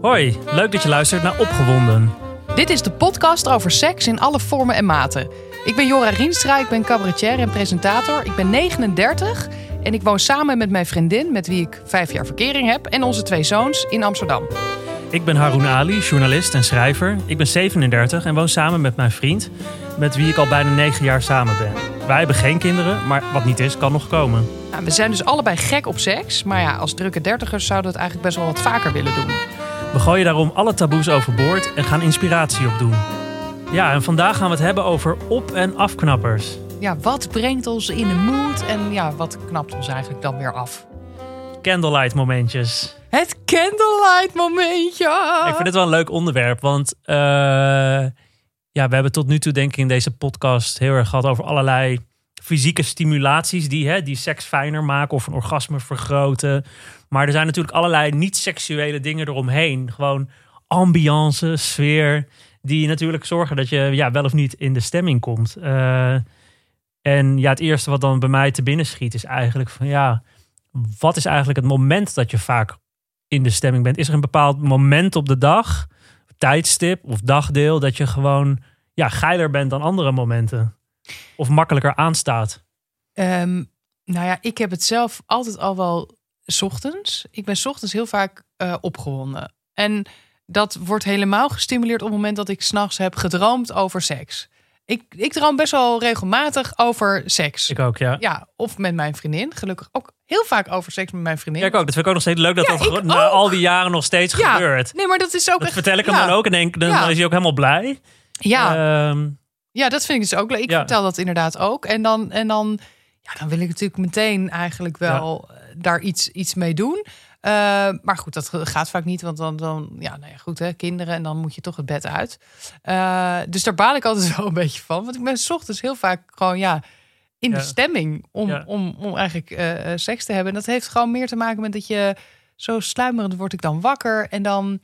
Hoi, leuk dat je luistert naar Opgewonden. Dit is de podcast over seks in alle vormen en maten. Ik ben Jora Rienstra, ik ben cabaretier en presentator. Ik ben 39 en ik woon samen met mijn vriendin, met wie ik vijf jaar verkering heb, en onze twee zoons in Amsterdam. Ik ben Haroun Ali, journalist en schrijver. Ik ben 37 en woon samen met mijn vriend, met wie ik al bijna 9 jaar samen ben. Wij hebben geen kinderen, maar wat niet is, kan nog komen. Nou, we zijn dus allebei gek op seks, maar ja, als drukke dertigers zouden we het eigenlijk best wel wat vaker willen doen. We gooien daarom alle taboes overboord en gaan inspiratie opdoen. Ja, en vandaag gaan we het hebben over op- en afknappers. Ja, wat brengt ons in de mood en ja, wat knapt ons eigenlijk dan weer af? Candlelight momentjes. Het candlelight momentje! Ik vind het wel een leuk onderwerp, want eh, ja, we hebben tot nu toe denk ik in deze podcast heel erg gehad over allerlei fysieke stimulaties die, hè, die seks fijner maken of een orgasme vergroten. Maar er zijn natuurlijk allerlei niet-seksuele dingen eromheen. Gewoon ambiance, sfeer, die natuurlijk zorgen dat je ja, wel of niet in de stemming komt. Eh, en ja, het eerste wat dan bij mij te binnen schiet is eigenlijk van ja, wat is eigenlijk het moment dat je vaak in de stemming bent? Is er een bepaald moment op de dag, tijdstip of dagdeel dat je gewoon ja, geiler bent dan andere momenten? Of makkelijker aanstaat? Ehm, nou ja, ik heb het zelf altijd al wel 's ochtends. Ik ben 's ochtends heel vaak eh, opgewonden. En dat wordt helemaal gestimuleerd op het moment dat ik s'nachts heb gedroomd over seks. Ik, ik droom best wel regelmatig over seks. Ik ook, ja. Ja, of met mijn vriendin. Gelukkig ook heel vaak over seks met mijn vriendin. Ja, ik ook. Dat vind ik ook nog steeds leuk dat Ja, dat na ook. al die jaren nog steeds Ja, gebeurt. Nee, maar dat is ook Dat echt... vertel ik hem ja, dan ook en denk, dan is hij ook helemaal blij. Ja, Ehm, Ja, dat vind ik dus ook leuk. Ik Ja. vertel dat inderdaad ook. En dan, en dan, ja, dan wil ik natuurlijk meteen eigenlijk wel eh, daar iets, iets mee doen. Eh, maar goed, dat gaat vaak niet. Want dan, dan ja, nou ja, goed, hè, kinderen. En dan moet je toch het bed uit. Eh, dus daar baal ik altijd wel een beetje van. Want ik ben 's ochtends heel vaak gewoon, ja, in Ja. de stemming om, Ja. om, om eigenlijk seks te hebben. En dat heeft gewoon meer te maken met dat je zo sluimerend word ik dan wakker. En dan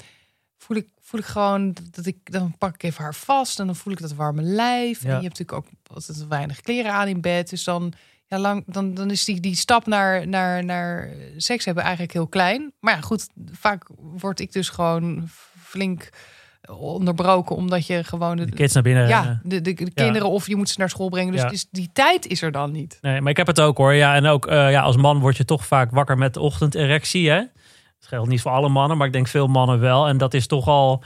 voel ik, voel ik gewoon dat ik dan pak ik even haar vast en dan voel ik dat warme lijf. Ja. En je hebt natuurlijk ook altijd weinig kleren aan in bed, dus dan ja, lang, dan, dan is die, die stap naar, naar, naar seks hebben eigenlijk heel klein. Maar ja, goed, vaak word ik dus gewoon flink onderbroken omdat je gewoon de, de kids naar binnen ja, de, de, de kinderen of je moet ze naar school brengen. Dus, Ja. dus die tijd is er dan niet. Nee, maar ik heb het ook hoor. Ja, en ook eh, ja, als man word je toch vaak wakker met de ochtenderectie. Hè? Dat geldt niet voor alle mannen, maar ik denk veel mannen wel. En dat is toch al.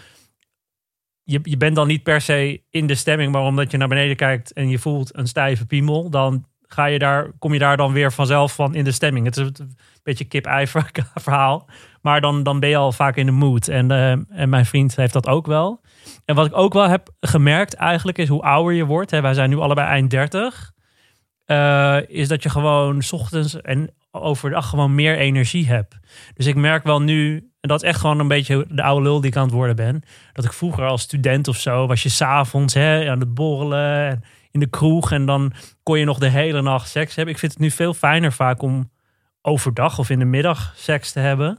Je, je bent dan niet per se in de stemming, maar omdat je naar beneden kijkt en je voelt een stijve piemel, dan ga je daar, kom je daar dan weer vanzelf van in de stemming. Het is een beetje kip-ei verhaal. Maar dan, dan ben je al vaak in de mood. En, eh, en mijn vriend heeft dat ook wel. En wat ik ook wel heb gemerkt eigenlijk is hoe ouder je wordt. Hè, wij zijn nu allebei eind 30. Eh, is dat je gewoon 's ochtends en overdag gewoon meer energie hebt. Dus ik merk wel nu, en dat is echt gewoon een beetje de oude lul die ik aan het worden ben. Dat ik vroeger als student of zo, was je s'avonds aan het borrelen en in de kroeg. En dan kon je nog de hele nacht seks hebben. Ik vind het nu veel fijner vaak om overdag of in de middag seks te hebben.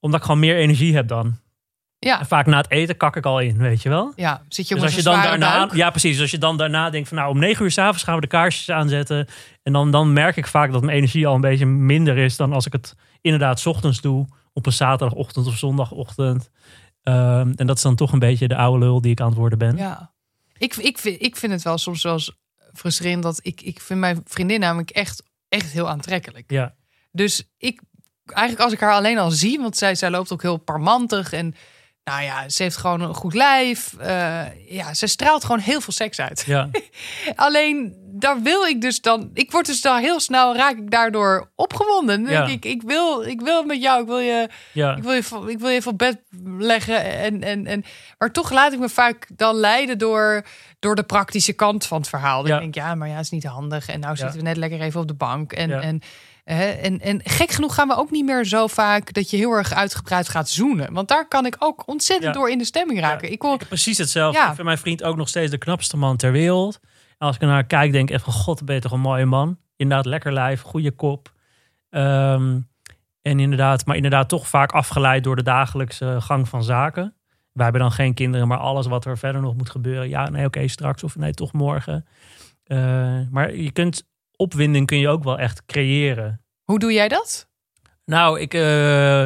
Omdat ik gewoon meer energie heb dan. Ja, En vaak na het eten kak ik al in, weet je wel? ja. Zit je Dus als je dan daarna, ja precies, als je dan daarna denkt van nou om negen uur s'avonds gaan we de kaarsjes aanzetten. En dan, dan merk ik vaak dat mijn energie al een beetje minder is dan als ik het inderdaad 's ochtends doe. Op een zaterdagochtend of zondagochtend. Ehm, en dat is dan toch een beetje de oude lul die ik aan het worden ben. Ja. Ik, ik, vind, ik vind het wel soms wel frustrerend dat ik, ik vind mijn vriendin namelijk echt, echt heel aantrekkelijk. Ja. Dus ik, eigenlijk als ik haar alleen al zie, want zij, zij loopt ook heel parmantig en nou ja, ze heeft gewoon een goed lijf. Eh, ja, ze straalt gewoon heel veel seks uit. Ja. Alleen daar wil ik dus dan, ik word dus dan heel snel raak ik daardoor opgewonden. Ja. ik, ik wil, ik wil met jou, ik wil je ja. ik wil je, ik wil je op bed leggen. En, en, en, maar toch laat ik me vaak dan leiden door, door de praktische kant van het verhaal. Dan Ja. denk ik, ja, maar ja, is niet handig. En nou zitten we net lekker even op de bank. En, en, en, en gek genoeg gaan we ook niet meer zo vaak dat je heel erg uitgebreid gaat zoenen. Want daar kan ik ook ontzettend Ja. door in de stemming raken. Ja, Ik wil, precies hetzelfde. Ja. Ik vind mijn vriend ook nog steeds de knapste man ter wereld. En als ik naar kijk, denk ik echt van god, ben je toch een mooie man. Inderdaad, lekker lijf, goede kop. Ehm, en inderdaad, maar inderdaad toch vaak afgeleid door de dagelijkse gang van zaken. Wij hebben dan geen kinderen, maar alles wat er verder nog moet gebeuren. Ja, nee, oké, straks of nee, toch morgen. Eh, maar je kunt opwinding kun je ook wel echt creëren. hoe doe jij dat? Nou, ik. eh,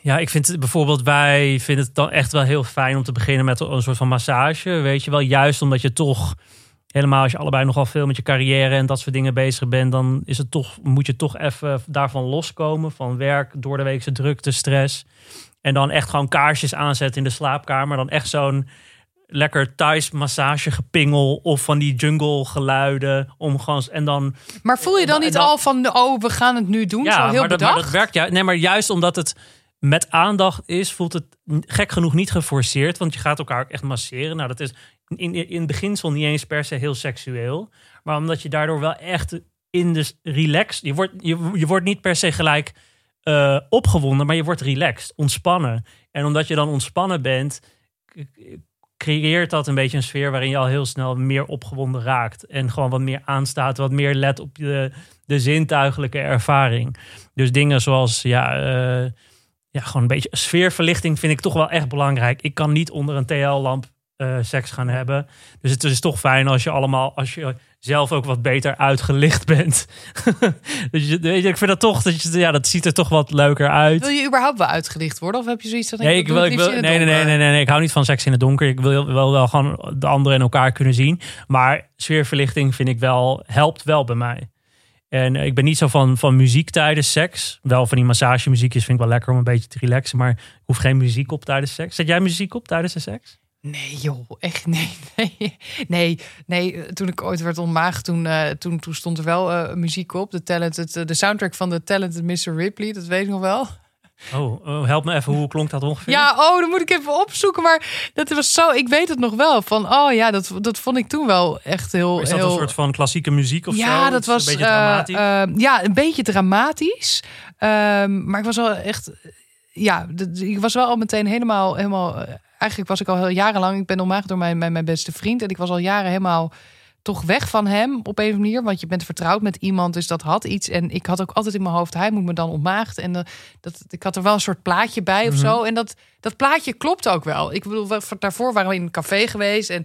Ja, ik vind het bijvoorbeeld, wij vinden het dan echt wel heel fijn om te beginnen met een soort van massage. Weet je wel, juist omdat je toch, helemaal als je allebei nogal veel met je carrière en dat soort dingen bezig bent, dan is het toch, moet je toch even daarvan loskomen. Van werk, door de weekse drukte, stress. En dan echt gewoon kaarsjes aanzetten in de slaapkamer. Dan echt zo'n lekker thuis massage gepingel of van die jungle geluiden om gewoon en dan Maar voel je dan niet dan- al van, oh, we gaan het nu doen? zo heel maar dat, bedacht? maar dat werkt ja. Nee, maar juist omdat het met aandacht is, voelt het gek genoeg niet geforceerd. Want je gaat elkaar ook echt masseren. Nou, dat is in, in het beginsel niet eens per se heel seksueel. Maar omdat je daardoor wel echt in de relaxed. Je wordt, je, je wordt niet per se gelijk eh, opgewonden, maar je wordt relaxed, ontspannen. En omdat je dan ontspannen bent, creëert dat een beetje een sfeer waarin je al heel snel meer opgewonden raakt. En gewoon wat meer aanstaat, wat meer let op de, de zintuigelijke ervaring. Dus dingen zoals, ja, eh, ja, gewoon een beetje sfeerverlichting vind ik toch wel echt belangrijk. Ik kan niet onder een TL-lamp eh, seks gaan hebben. Dus het is toch fijn als je allemaal, als je zelf ook wat beter uitgelicht bent. dus je, weet je, ik vind dat toch, dat, je, ja, dat ziet er toch wat leuker uit. Wil je überhaupt wel uitgelicht worden? Of heb je zoiets van... Nee, ik wil, ik nee, nee, nee, nee, nee, ik hou niet van seks in het donker. Ik wil wel, wel gewoon de anderen in elkaar kunnen zien. Maar sfeerverlichting vind ik wel, helpt wel bij mij. En eh, ik ben niet zo van, van muziek tijdens seks. Wel van die massagemuziekjes vind ik wel lekker om een beetje te relaxen. Maar ik hoef geen muziek op tijdens seks. Zet jij muziek op tijdens de seks? Nee, joh, echt nee, nee, nee, nee. Toen ik ooit werd ontmaagd, toen, eh, toen, toen stond er wel eh, muziek op. De, talented, eh, de soundtrack van de Talented Mr. Ripley, dat weet ik nog wel. Oh, oh, help me even, hoe klonk dat ongeveer? Ja, oh, dan moet ik even opzoeken. Maar dat was zo, ik weet het nog wel. Van, oh ja, dat, dat vond ik toen wel echt heel... Is dat heel... een soort van klassieke muziek of zo? ja, dat was een beetje eh, dramatisch. eh, ja, een beetje dramatisch. Ehm, maar ik was wel echt, ja, ik was wel al meteen helemaal, helemaal. Eigenlijk was ik al heel jarenlang. Ik ben ontmaagd door mijn, mijn, mijn beste vriend en ik was al jaren helemaal toch weg van hem op een of andere manier. Want je bent vertrouwd met iemand, dus dat had iets. En ik had ook altijd in mijn hoofd, hij moet me dan ontmaagd. En eh, dat, ik had er wel een soort plaatje bij of Mhm. zo. En dat, dat plaatje klopt ook wel. Ik bedoel, we- daarvoor waren we in een café geweest en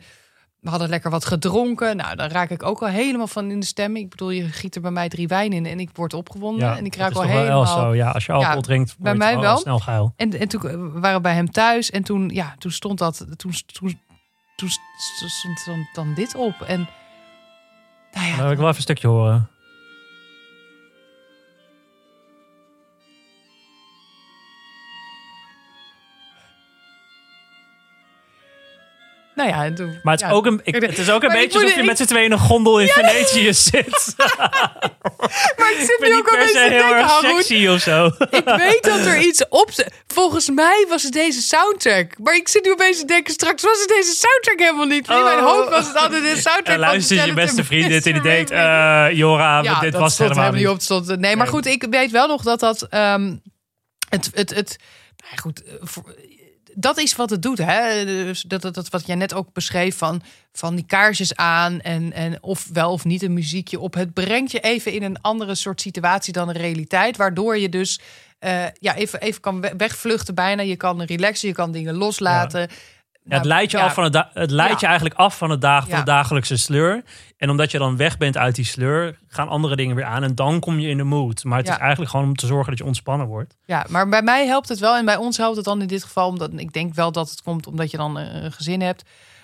we hadden lekker wat gedronken. Nou, dan raak ik ook al helemaal van in de stemming. Ik bedoel, je giet er bij mij drie wijn in en ik word opgewonden. en ik raak al helemaal... zo. Ja, als je alcohol Ja, drinkt, bij mij al wel. snel geil. En, en toen waren we bij hem thuis en toen, ja, toen stond dat, toen, toen, toen stond dan, dan dit op. En nou ja, Dan wil ik wel even een stukje horen. Nou ja, en toen, Maar het is ja. ook een, ik, het is ook een Maar beetje alsof je ik- met z'n tweeën in een gondel in Venetië zit. Maar ik zit nu ook al eens te heel erg sexy of zo. Ik weet dat er iets op zit. Volgens mij was het deze soundtrack. Maar ik zit nu opeens te denken, straks was het deze soundtrack helemaal niet. In mijn Oh. hoofd was het altijd de soundtrack En luister je beste vriend dit in de Mr. date. Ripley. eh Jora, ja, dit dat was stond helemaal niet. op. Stond, nee, maar Nee. goed, ik weet wel nog dat dat... ehm, het, het, het, nou ja, goed, eh, voor- dat is wat het doet. Hè? Dus dat, dat, wat jij net ook beschreef van, van die kaarsjes aan en, en of wel of niet een muziekje op. Het brengt je even in een andere soort situatie dan de realiteit. Waardoor je dus eh, ja, even, even kan we- wegvluchten bijna. Je kan relaxen, je kan dingen loslaten. Het Nou, leidt je, ja, af van het, het leidt Ja. je eigenlijk af van, het dag, van Ja. de dagelijkse sleur. En omdat je dan weg bent uit die sleur, gaan andere dingen weer aan. En dan kom je in de mood. Maar het Ja. is eigenlijk gewoon om te zorgen dat je ontspannen wordt. Ja, maar bij mij helpt het wel. En bij ons helpt het dan in dit geval. Omdat ik denk wel dat het komt omdat je dan eh, een gezin hebt.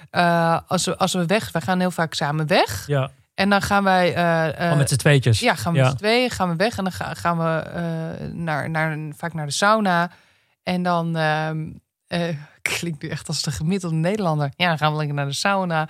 Eh, als, we, als we weg, wij gaan heel vaak samen weg. Ja, En dan gaan wij. gewoon met z'n tweetjes. ja, gaan we Ja. met z'n tweeën, gaan we weg. En dan ga- gaan we naar, naar, vaak naar de sauna. En dan. ehm, eh, klinkt nu echt als de gemiddelde Nederlander. Ja, dan gaan we lekker naar de sauna.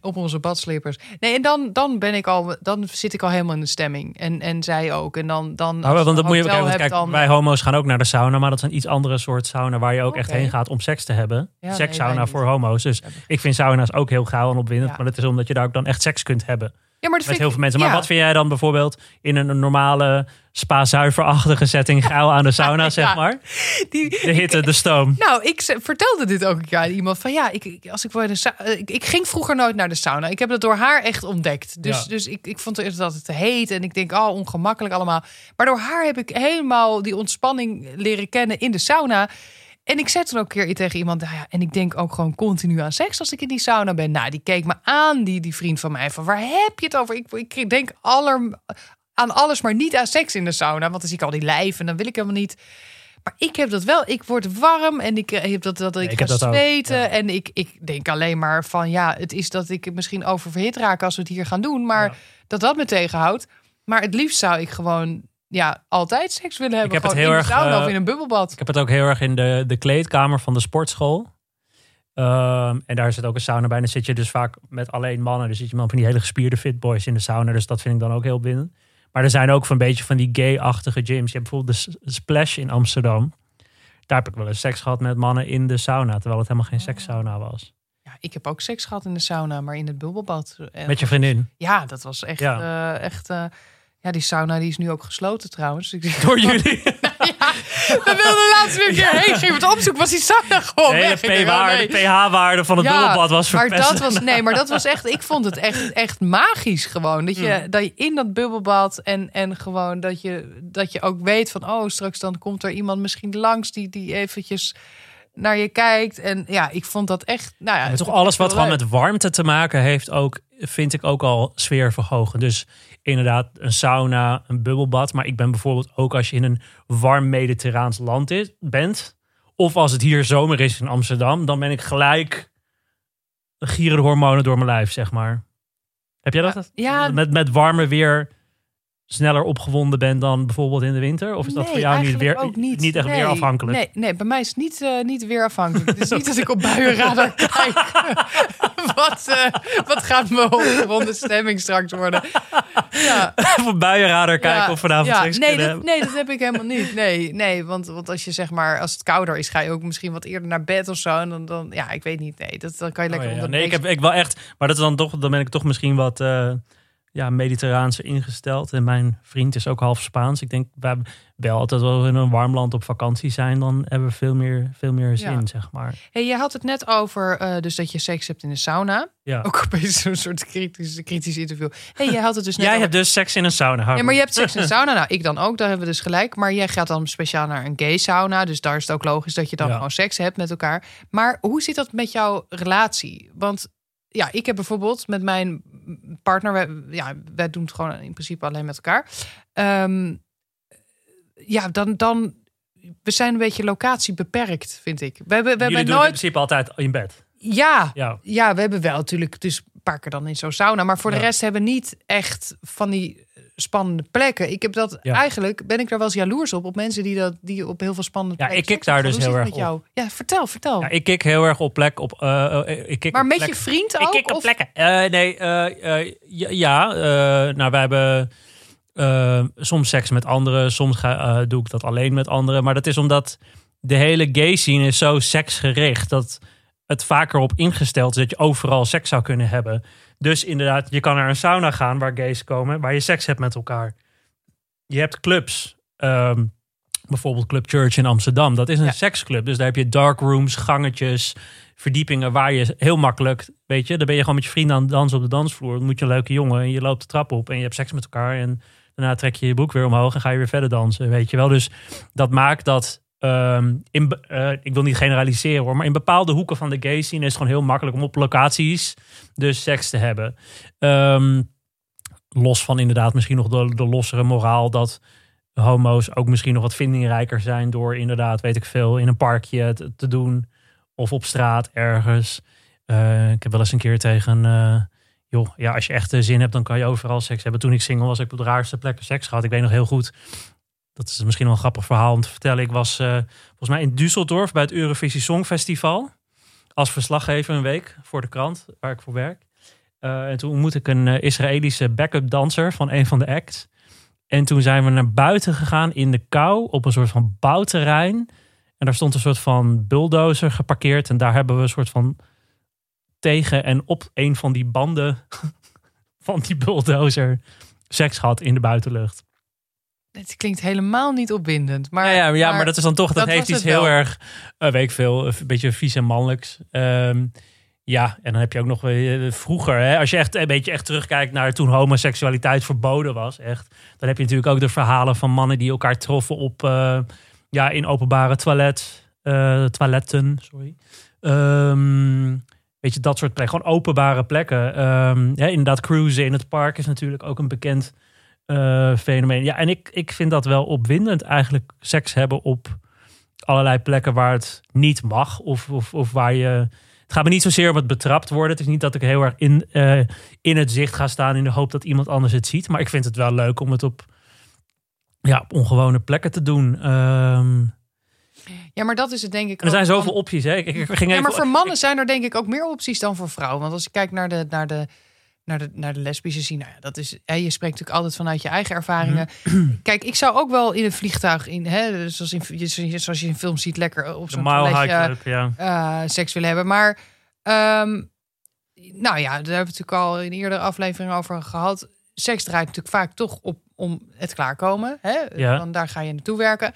Op onze badslippers. Nee, en dan, dan ben ik al. Dan zit ik al helemaal in de stemming. En, en zij ook. En dan. dan Nou, want dat moet je kijken. Kijk, dan- wij homo's gaan ook naar de sauna, maar dat is een iets andere soort sauna waar je ook echt heen gaat om seks te hebben. Ja, Sekssauna nee, voor homo's. Dus ik vind sauna's ook heel gaaf en opwindend, Ja. maar dat is omdat je daar ook dan echt seks kunt hebben Ja, maar dat met heel ik- veel mensen. Maar ja. wat vind jij dan bijvoorbeeld in een normale spa-zuiverachtige setting geil aan de sauna, zeg maar? Die, De hitte, de stoom. Nou, ik vertelde dit ook een keer aan iemand van ja, ik, ik- als ik, voor de eh, ik, ik ging vroeger nooit naar de sauna. Ik heb dat door haar echt ontdekt. Dus, Ja. dus ik, ik vond het eerst dat het te heet en ik denk, oh, ongemakkelijk allemaal. Maar door haar heb ik helemaal die ontspanning leren kennen in de sauna. En ik zei toen ook een keer tegen iemand, nou ja, en ik denk ook gewoon continu aan seks als ik in die sauna ben. Nou, die keek me aan, die, die vriend van mij, van waar heb je het over? Ik, ik denk aller, aan alles, maar niet aan seks in de sauna. Want dan zie ik al die lijf en dan wil ik helemaal niet. Maar ik heb dat wel. Ik word warm en ik eh, heb dat, dat ik, ik ga heb dat ook, zweten. ja. En ik, ik denk alleen maar van ja, het is dat ik misschien oververhit raak als we het hier gaan doen. Maar Ja. dat dat me tegenhoudt. Maar het liefst zou ik gewoon ja, altijd seks willen hebben. heb het heel in erg, sauna eh, of in een bubbelbad. Ik heb het ook heel erg in de, de kleedkamer van de sportschool. Ehm, en daar zit ook een sauna bij. En dan zit je dus vaak met alleen mannen. Dus zit je man van die hele gespierde fitboys in de sauna. Dus dat vind ik dan ook heel binnen. Maar er zijn ook van een beetje van die gay-achtige gyms. Je hebt bijvoorbeeld de Splash in Amsterdam. Daar heb ik wel eens seks gehad met mannen in de sauna. Terwijl het helemaal geen sekssauna was. Ja, ik heb ook seks gehad in de sauna, maar in het bubbelbad. En- Met je vriendin. Ja, dat was echt. Ja. eh, echt eh, ja, die sauna die is nu ook gesloten trouwens. Door jullie. We wilden laatst weer een keer heen. Ging het opzoeken, was die sauna gewoon De weg. Oh, pH-waarde van het Ja, bubbelbad was maar verpest. dat was nee, maar dat was echt. Ik vond het echt, echt magisch gewoon dat je Mm. dat je in dat bubbelbad en en gewoon dat je dat je ook weet van oh straks dan komt er iemand misschien langs die die eventjes naar je kijkt en ja ik vond dat echt nou ja En toch alles wat gewoon met warmte te maken heeft, ook, vind ik ook al sfeerverhogen. Dus inderdaad, een sauna, een bubbelbad. Maar ik ben bijvoorbeeld ook als je in een warm mediterraans land is, bent. Of als het hier zomer is in Amsterdam, dan ben ik gelijk gieren de hormonen door mijn lijf, zeg maar. Heb jij dat? ja Met, met warmer weer sneller opgewonden bent dan bijvoorbeeld in de winter? Of is dat voor jou niet, weer, ook niet. niet echt Nee, weer afhankelijk? Nee, nee, bij mij is het niet, eh, niet weer afhankelijk. Het is niet dat ik op buienradar kijk. wat, eh, wat gaat mijn opgewonden stemming straks worden? Ja, Of een buienradar kijken ja, of vanavond ja. nee, dat, nee, dat heb ik helemaal niet. Nee, nee want, want als je zeg maar, als het kouder is, ga je ook misschien wat eerder naar bed of zo. En dan, dan ja, ik weet niet. Nee, dat, dan kan je lekker Oh, ja, onder Nee, ik heb ik wel echt, maar dat is dan toch, dan ben ik toch misschien wat eh ja, mediterraanse ingesteld. En mijn vriend is ook half Spaans. Ik denk, wij wel altijd wel in een warm land op vakantie zijn, dan hebben we veel meer, veel meer zin, Ja. zeg maar. Hey, je had het net over eh, dus dat je seks hebt in de sauna. Ja. Ook opeens zo'n soort kritisch, kritisch interview. Hey, je had het dus net Jij over- hebt dus seks in een sauna. Harm. Ja, maar je hebt seks in de sauna. Nou, ik dan ook. Daar hebben we dus gelijk. Maar jij gaat dan speciaal naar een gay sauna. Dus daar is het ook logisch dat je dan Ja. gewoon seks hebt met elkaar. Maar hoe zit dat met jouw relatie? Want ja, ik heb bijvoorbeeld met mijn partner... Wij, ja, wij doen het gewoon in principe alleen met elkaar. Ehm, ja, dan... dan we zijn een beetje locatie beperkt, vind ik. We hebben, we hebben doen het in nooit... principe altijd in bed. Ja, Ja. ja, we hebben wel natuurlijk dus een paar keer dan in zo'n sauna. Maar voor de rest hebben we niet echt van die spannende plekken. Ik heb dat Ja. eigenlijk, ben ik daar wel eens jaloers op. Op mensen die, dat, die op heel veel spannende Ja, plekken ik kik daar dus heel erg jou? Ja, vertel, vertel. ja, ik kik heel erg op plek. Op, eh, ik kik maar op met plek. je vriend Ik ook? kik op of- plekken. Nee, ja, ja, nou, wij hebben soms seks met anderen. Soms ga, doe ik dat alleen met anderen. Maar dat is omdat de hele gay scene is zo seksgericht. Dat het vaker op ingesteld is dat je overal seks zou kunnen hebben. Dus inderdaad, je kan naar een sauna gaan waar gays komen. Waar je seks hebt met elkaar. Je hebt clubs. ehm, bijvoorbeeld Club Church in Amsterdam. Dat is een Ja. seksclub. Dus daar heb je dark rooms, gangetjes, verdiepingen waar je heel makkelijk, weet je, dan ben je gewoon met je vrienden aan het dansen op de dansvloer. Dan moet je een leuke jongen en je loopt de trap op en je hebt seks met elkaar en daarna trek je je broek weer omhoog en ga je weer verder dansen, weet je wel. Dus dat maakt dat, ehm, in, eh, ik wil niet generaliseren hoor, maar in bepaalde hoeken van de gay scene is het gewoon heel makkelijk om op locaties dus seks te hebben. Ehm, los van inderdaad misschien nog de, de lossere moraal dat homo's ook misschien nog wat vindingrijker zijn door inderdaad, weet ik veel, in een parkje te, doen of op straat ergens. Eh, ik heb wel eens een keer tegen, eh, joh, ja, als je echt zin hebt, dan kan je overal seks hebben. Toen ik single was, heb ik op de raarste plekken seks gehad. Ik weet nog heel goed, dat is misschien wel een grappig verhaal om te vertellen. Ik was eh, volgens mij in Düsseldorf bij het Eurovisie Songfestival als verslaggever een week voor de krant waar ik voor werk. Eh, en toen ontmoette ik een eh, Israëlische backup danser van een van de acts. En toen zijn we naar buiten gegaan in de kou op een soort van bouwterrein. En daar stond een soort van bulldozer geparkeerd. En daar hebben we een soort van tegen en op een van die banden van die bulldozer seks gehad in de buitenlucht. Het klinkt helemaal niet opwindend. Maar, ja, ja, ja, maar, dat is dan toch, dat, dat heeft iets heel wel. erg, uh, weet ik veel, een beetje vies en mannelijks. Ehm, ja, en dan heb je ook nog weer vroeger, hè, als je echt een beetje echt terugkijkt naar toen homoseksualiteit verboden was, echt, dan heb je natuurlijk ook de verhalen van mannen die elkaar troffen op, uh, ja, in openbare toilet, uh, toiletten, sorry. Um, weet je, dat soort plekken, gewoon openbare plekken. Um, ja, inderdaad, cruisen in het park is natuurlijk ook een bekend uh, fenomeen. Ja, en ik, ik vind dat wel opwindend eigenlijk, seks hebben op allerlei plekken waar het niet mag. Of, of, of waar je. Het gaat me niet zozeer om het betrapt worden. Het is niet dat ik heel erg in, eh, in het zicht ga staan in de hoop dat iemand anders het ziet. Maar ik vind het wel leuk om het op, ja, op ongewone plekken te doen. Ehm, Ja, maar dat is het denk ik er zijn zoveel van- opties. Hè? Ik, ik ging Ja, even, maar voor mannen zijn er denk ik ook meer opties dan voor vrouwen. Want als je kijkt naar de, naar de, naar de, naar de lesbische scene, nou ja, dat is, hè, je spreekt natuurlijk altijd vanuit je eigen ervaringen. Mhm. Kijk, ik zou ook wel in een vliegtuig, in, hè, zoals, in, zoals je in film ziet, lekker op de zo'n Club, ja. eh, seks willen hebben. Maar, ehm, nou ja, daar hebben we natuurlijk al in eerdere afleveringen over gehad. Seks draait natuurlijk vaak toch op om het klaarkomen. Hè? Ja. Want daar ga je naartoe werken.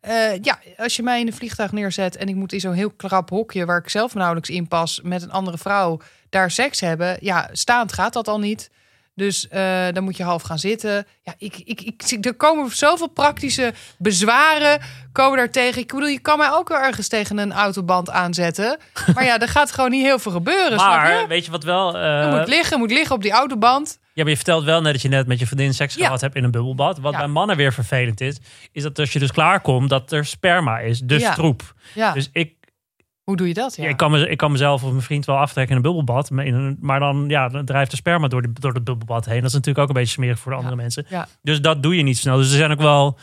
Eh, ja, als je mij in een vliegtuig neerzet en ik moet in zo'n heel krap hokje waar ik zelf nauwelijks in pas met een andere vrouw daar seks hebben, ja, staand gaat dat al niet. Dus eh, dan moet je half gaan zitten. Ja, ik, ik, ik, er komen zoveel praktische bezwaren komen daar tegen. Ik bedoel, je kan mij ook wel ergens tegen een autoband aanzetten. Maar ja, er gaat gewoon niet heel veel gebeuren. snap Maar je? weet je wat wel... eh, Je moet liggen, moet liggen op die autoband. Ja, maar je vertelt wel net dat je net met je vriendin seks Ja. gehad hebt in een bubbelbad. Wat bij mannen weer vervelend is, is dat als je dus klaarkomt, dat er sperma is. Dus Ja. troep. Ja, Dus ik, hoe doe je dat? Ja. ik, kan me, ik kan mezelf of mijn vriend wel aftrekken in een bubbelbad. Maar, in een- maar dan, ja, dan drijft de sperma door, de, door het bubbelbad heen. Dat is natuurlijk ook een beetje smerig voor de andere mensen. Ja. Dus dat doe je niet snel. Dus er zijn ook wel...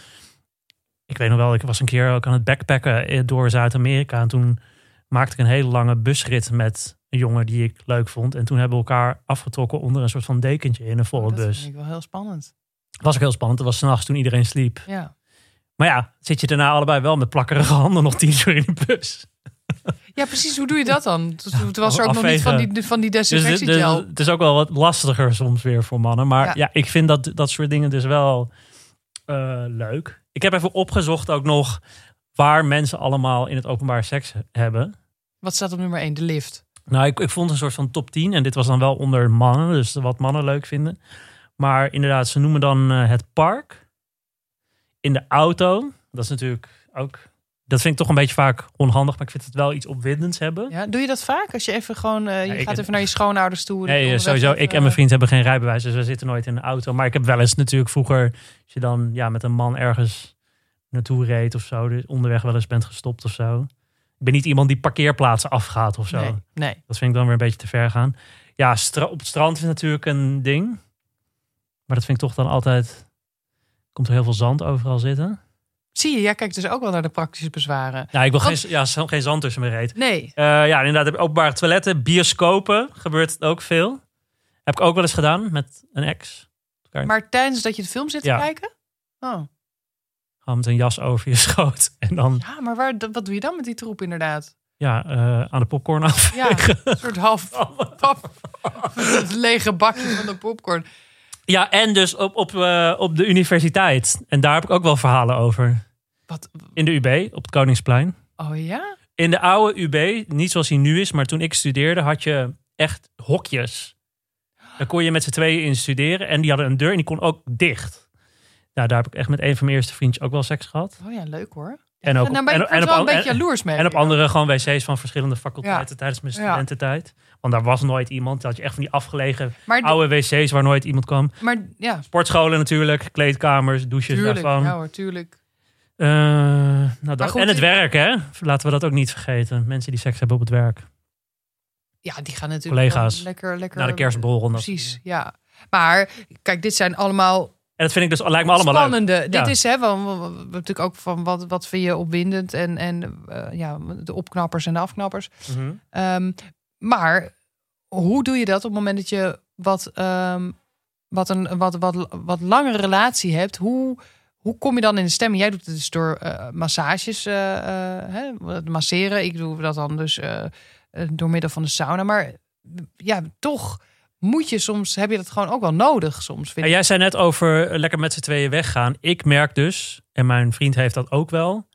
Ik weet nog wel, ik was een keer ook aan het backpacken eh, door Zuid-Amerika. En toen maakte ik een hele lange busrit met een jongen die ik leuk vond. En toen hebben we elkaar afgetrokken onder een soort van dekentje in een volle Oh, dat bus. vind ik wel heel spannend. was ook heel spannend. Het was s'nachts toen iedereen sliep. Ja. Maar ja, zit je daarna allebei wel met plakkerige handen nog tien uur in de bus. ja, precies. Hoe doe je dat dan? Het was er ook nog niet van die, van die Dus, dus- desinfectiegel. het is ook wel wat lastiger soms weer voor mannen. Maar Ja. ja, ik vind dat, dat soort dingen dus wel eh, leuk. Ik heb even opgezocht ook nog waar mensen allemaal in het openbaar seks hebben. Wat staat op nummer 1? De lift. Nou, ik, ik vond een soort van top 10. En dit was dan wel onder mannen, dus wat mannen leuk vinden. Maar inderdaad, ze noemen dan eh, het park. In de auto. Dat is natuurlijk ook... Dat vind ik toch een beetje vaak onhandig. Maar ik vind het wel iets opwindends hebben. Ja, doe je dat vaak? Als je even gewoon, eh, je gaat even naar je schoonouders toe. Nee, onderweg sowieso. even, Ik en mijn vriend hebben geen rijbewijs, dus we zitten nooit in een auto. Maar ik heb wel eens natuurlijk vroeger, als je dan ja, met een man ergens naartoe reed of zo, dus onderweg wel eens bent gestopt of zo. Ik ben niet iemand die parkeerplaatsen afgaat of zo. Nee, nee. Dat vind ik dan weer een beetje te ver gaan. Ja, op het strand is natuurlijk een ding. Maar dat vind ik toch dan altijd... Komt er heel veel zand overal zitten? Zie je, jij kijkt dus ook wel naar de praktische bezwaren. Ja, ik wil Want- geen, ja, geen zand tussen mijn reet. Nee. Eh, ja, inderdaad. Openbare toiletten, bioscopen gebeurt ook veel. Heb ik ook wel eens gedaan met een ex. Maar tijdens dat je de film zit te Ja. kijken? Oh. Met een jas over je schoot. En dan Ja, maar waar, wat doe je dan met die troep inderdaad? ja, eh, aan de popcorn af. Ja, een soort half pap, het lege bakje van de popcorn. Ja, en dus op, op, eh, op de universiteit. En daar heb ik ook wel verhalen over. Wat? In de UB, op het Koningsplein. Oh ja? In de oude UB, niet zoals hij nu is, maar toen ik studeerde, had je echt hokjes. Daar kon je met z'n tweeën in studeren. En die hadden een deur en die kon ook dicht. Nou, daar heb ik echt met een van mijn eerste vriendjes ook wel seks gehad. Oh ja, leuk hoor. En ook nou, ben en, en op, wel een beetje jaloers mee. en op andere gewoon wc's van verschillende faculteiten Ja. tijdens mijn Ja. studententijd. Want daar was nooit iemand. Dat je echt van die afgelegen Maar, oude wc's waar nooit iemand kwam. maar ja, Sportscholen natuurlijk, kleedkamers, douches tuurlijk. daarvan. Ja hoor, tuurlijk. Eh, nou, dat, goed, en het werk, hè? Laten we dat ook niet vergeten. Mensen die seks hebben op het werk. Ja, die gaan natuurlijk Collega's. lekker, lekker. Na de kerstborrel. Precies, ja. Maar kijk, dit zijn allemaal En dat vind ik dus, lijkt me allemaal leuk. spannende. Dit Ja. is hè, we- natuurlijk ook van wat, wat vind je opwindend en, en eh, ja, de opknappers en de afknappers. Mhm. Ehm, maar hoe doe je dat op het moment dat je wat, ehm, wat een wat, wat, wat langere relatie hebt? Hoe, hoe kom je dan in de stemming? Jij doet het dus door eh, massages, eh, hè, masseren. Ik doe dat dan dus door middel van de sauna. Maar ja, toch moet je soms, heb je dat gewoon ook wel nodig soms. Vind En ik. jij zei net over eh, lekker met z'n tweeën weggaan. Ik merk dus, en mijn vriend heeft dat ook wel,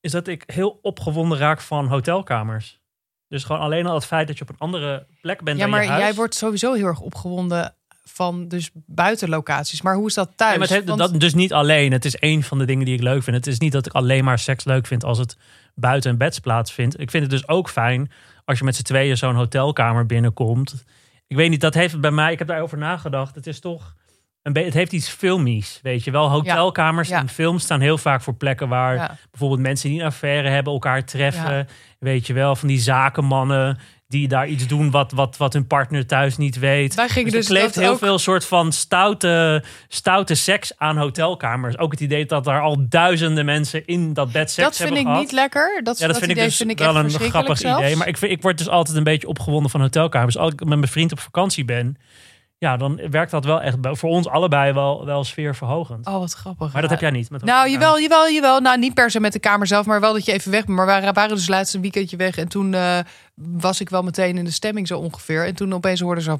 is dat ik heel opgewonden raak van hotelkamers. Dus gewoon alleen al het feit dat je op een andere plek bent Ja, dan maar je huis. jij wordt sowieso heel erg opgewonden van dus buitenlocaties. Maar hoe is dat thuis? Ja, maar het heeft, Want- dat dus niet alleen. Het is één van de dingen die ik leuk vind. Het is niet dat ik alleen maar seks leuk vind als het buiten een bed plaatsvindt. Ik vind het dus ook fijn als je met z'n tweeën zo'n hotelkamer binnenkomt. Ik weet niet, dat heeft het bij mij, ik heb daarover nagedacht. Het is toch een het heeft iets filmies, weet je wel. Hotelkamers ja. in films staan heel vaak voor plekken waar bijvoorbeeld mensen die een affaire hebben elkaar treffen. Weet je wel, van die zakenmannen die daar iets doen wat, wat, wat hun partner thuis niet weet. Wij gingen Dus dus, er kleeft heel ook- veel soort van stoute, stoute seks aan hotelkamers. Ook het idee dat daar al duizenden mensen in dat bed seks Dat vind hebben ik gehad. niet lekker. Dat, Ja, dat dat vind ik dus vind ik wel een grappig zelfs. idee. Maar ik, vind- ik word dus altijd een beetje opgewonden van hotelkamers. Als ik met mijn vriend op vakantie ben, ja, dan werkt dat wel echt voor ons allebei wel, wel sfeerverhogend. Oh, wat grappig. maar dat heb jij niet. Met Nou, jawel, jawel, jawel. Nou, niet per se met de kamer zelf, maar wel dat je even weg bent. Maar we waren, waren dus laatst een weekendje weg. En toen eh, was ik wel meteen in de stemming zo ongeveer. En toen opeens hoorde zo...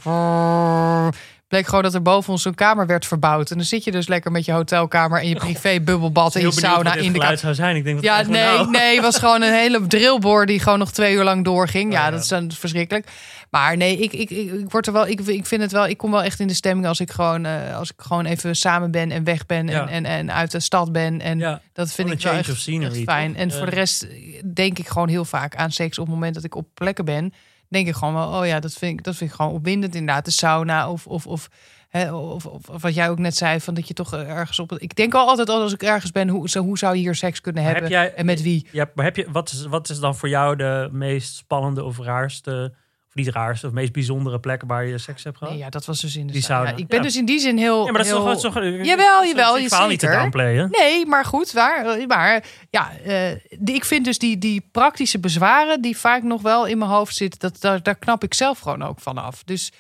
Bleek gewoon dat er boven ons zo'n kamer werd verbouwd. En dan zit je dus lekker met je hotelkamer en je privé bubbelbad en je sauna in de kamer. zou zijn. Ik denk dat Ja, nee, nou, nee, het was gewoon een hele drillboor die gewoon nog twee uur lang doorging. Ja, Oh, ja. dat is dan verschrikkelijk. Maar nee, ik, ik, ik, ik word er wel, ik, ik vind het wel, ik kom wel echt in de stemming als ik gewoon, eh, als ik gewoon even samen ben en weg ben Ja. en, en, en uit de stad ben. En Ja, dat vind ik wel echt, of scenery, echt fijn. toch? En voor de rest denk ik gewoon heel vaak aan seks op het moment dat ik op plekken ben. Denk ik gewoon wel, oh ja, dat vind ik, dat vind ik gewoon opwindend. Inderdaad, de sauna of, of, of, hè, of, of, of wat jij ook net zei, van dat je toch ergens op. Ik denk al altijd al als ik ergens ben, hoe, zo, hoe zou je hier seks kunnen Maar hebben heb jij- en met wie? Ja, maar heb je, wat, is, wat is dan voor jou de meest spannende of raarste, of niet raarste, of meest bijzondere plek waar je seks hebt gehad? Nee, ja, dat was dus in de Die sauna. sauna, Ik ben ja. dus in die zin heel. Ja, maar dat is heel... toch, is toch Jawel, dat is jawel, het je verhaal niet te downplayen. Nee, maar goed, waar. Maar ja, eh, die, ik vind dus die, die praktische bezwaren die vaak nog wel in mijn hoofd zitten, dat, daar, daar knap ik zelf gewoon ook van af. Dus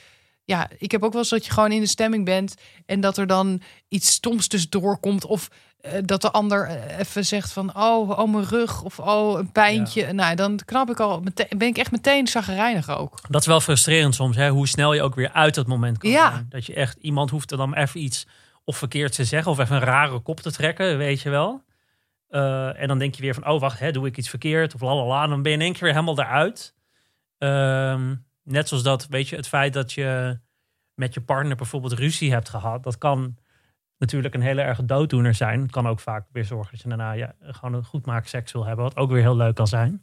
ja, ik heb ook wel eens dat je gewoon in de stemming bent en dat er dan iets stoms tussendoor komt of dat de ander eh, even zegt van oh, oh mijn rug of oh een pijntje. Nou, dan knap ik al meteen, ben ik echt meteen zagrijnig ook. Dat is wel frustrerend soms, hè? hoe snel je ook weer uit dat moment kan Ja. zijn. Dat je echt, iemand hoeft er dan even iets of verkeerd te zeggen of even een rare kop te trekken, weet je wel. Eh, en dan denk je weer van, oh wacht, hè, doe ik iets verkeerd of lalala. Dan ben je in één keer weer helemaal eruit. Ehm, net zoals dat, weet je, het feit dat je met je partner bijvoorbeeld ruzie hebt gehad. Dat kan natuurlijk een hele erg dooddoener zijn. Het kan ook vaak weer zorgen dat je daarna ja, gewoon een goed maak seks wil hebben. Wat ook weer heel leuk kan zijn.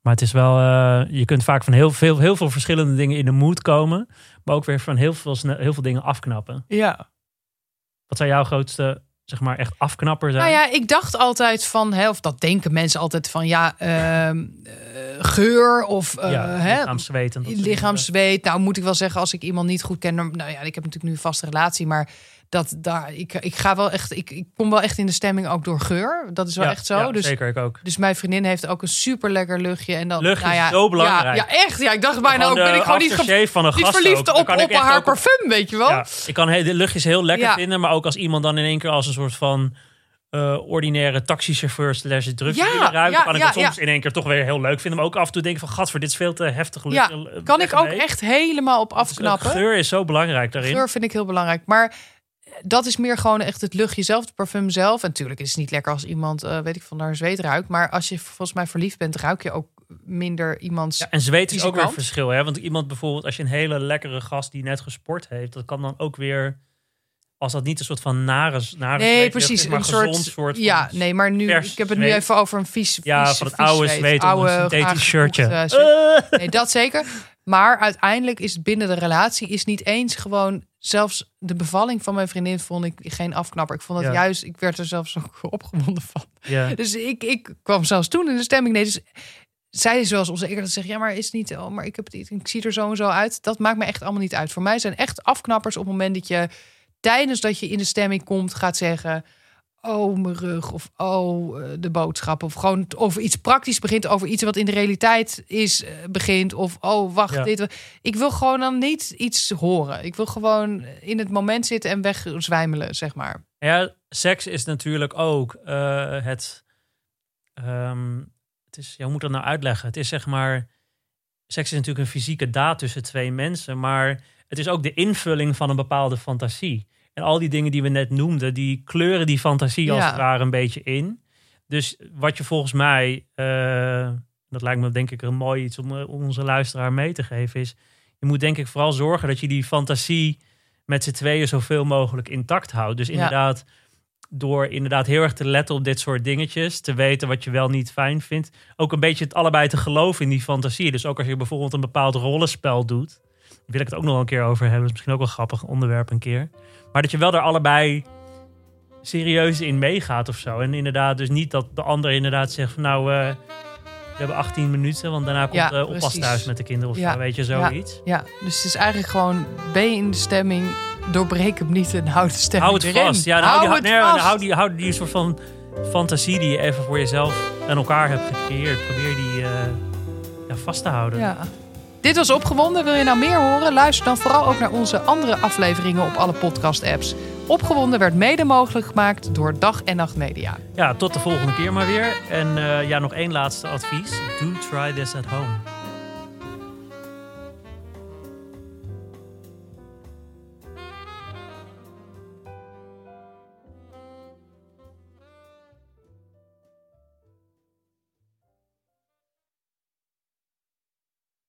Maar het is wel, eh, je kunt vaak van heel veel, heel veel verschillende dingen in de mood komen. Maar ook weer van heel veel, heel veel dingen afknappen. Ja. Wat zou jouw grootste, zeg maar, echt afknapper zijn? Nou ja, ik dacht altijd van, hè, of dat denken mensen altijd van, ja, ehm, eh, geur of eh, ja, hè, lichaamszweet. Nou, moet ik wel zeggen, als ik iemand niet goed ken, nou ja, ik heb natuurlijk nu een vaste relatie, maar dat daar, ik, ik ga wel echt, ik, ik kom wel echt in de stemming ook door geur. Dat is wel Ja, echt zo. ja, dus, zeker, ik ook. dus mijn vriendin heeft ook een super lekker luchtje en dan, Lucht nou is ja, zo belangrijk. Ja, ja, echt. Ja, ik dacht bijna ook, ben ik gewoon niet, ge- van een niet gast verliefd op, op haar ook parfum, weet je wel? Ja, ik kan de luchtjes heel lekker vinden, maar ook als iemand dan in één keer als een soort van eh, ordinaire taxichauffeur slash drugs Ja, ruikt, ja, kan ik ja, dat soms ja. in één keer toch weer heel leuk vinden. Maar ook af en toe denk ik van, gadver, dit is veel te heftig lucht. Ja, eh, kan ik ook echt helemaal op Dus, afknappen. Geur is zo belangrijk daarin. Geur vind ik heel belangrijk. Maar dat is meer gewoon echt het luchtje zelf, het parfum zelf. En natuurlijk is het niet lekker als iemand, eh, weet ik van naar zweet ruikt. Maar als je volgens mij verliefd bent, ruik je ook minder iemands... Ja, en zweet is ook weer verschil. Hè? Want iemand bijvoorbeeld, als je een hele lekkere gast die net gesport heeft, dat kan dan ook weer, als dat niet een soort van nare, nare nee, precies. is, maar Een gezond soort, soort van ja, nee, maar nu, ik heb het nu even over een vies, Ja, vies- van het oude zweet onder een synthetisch graag shirtje. gekocht, zweet. Eh. Nee, dat zeker. Maar uiteindelijk is binnen de relatie is niet eens gewoon zelfs de bevalling van mijn vriendin vond ik geen afknapper. Ik vond Ja. juist, ik werd er zelfs ook opgewonden van. Ja. Dus ik, ik kwam zelfs toen in de stemming. Nee, dus zij is wel eens onzeker. Dat ze zegt, ja, maar is niet. Oh, maar ik heb het. Ik zie er zo en zo uit. Dat maakt me echt allemaal niet uit. Voor mij zijn echt afknappers op het moment dat je tijdens dat je in de stemming komt gaat zeggen. Oh, mijn rug. Of oh, eh, de boodschap. Of gewoon over iets praktisch begint. Over iets wat in de realiteit is, eh, begint. Of oh, wacht. Ja. Dit. Ik wil gewoon dan niet iets horen. Ik wil gewoon in het moment zitten en wegzwijmelen, zeg maar. Ja, seks is natuurlijk ook eh, het. ehm, het is, ja, hoe moet dat nou uitleggen? Het is zeg maar. Seks is natuurlijk een fysieke daad tussen twee mensen, maar het is ook de invulling van een bepaalde fantasie. En al die dingen die we net noemden, die kleuren die fantasie als Ja. het ware een beetje in. Dus wat je volgens mij, eh, dat lijkt me denk ik een mooi iets om eh, onze luisteraar mee te geven, is je moet denk ik vooral zorgen dat je die fantasie met z'n tweeën zoveel mogelijk intact houdt. Dus Ja. inderdaad, door inderdaad heel erg te letten op dit soort dingetjes, te weten wat je wel niet fijn vindt, ook een beetje het allebei te geloven in die fantasie. Dus ook als je bijvoorbeeld een bepaald rollenspel doet, wil ik het ook nog wel een keer over hebben. Dat is misschien ook wel een grappig onderwerp een keer. Maar dat je wel er allebei serieus in meegaat of zo. En inderdaad, dus niet dat de ander inderdaad zegt van nou, eh, we hebben 18 minuten, want daarna komt Ja, de oppas thuis met de kinderen of Ja, zo, weet je, zoiets. Ja, dus het is eigenlijk gewoon, ben je in de stemming, doorbreek hem niet en houd de stemming Hou het erin. vast. Ja, dan hou die, nee, hou die, hou die soort van fantasie die je even voor jezelf en elkaar hebt gecreëerd. Probeer die eh, vast te houden. Ja. Dit was Opgewonden. Wil je nou meer horen? Luister dan vooral ook naar onze andere afleveringen op alle podcast-apps. Opgewonden werd mede mogelijk gemaakt door Dag en Nacht Media. Ja, tot de volgende keer maar weer. En eh, ja, nog één laatste advies. Do try this at home.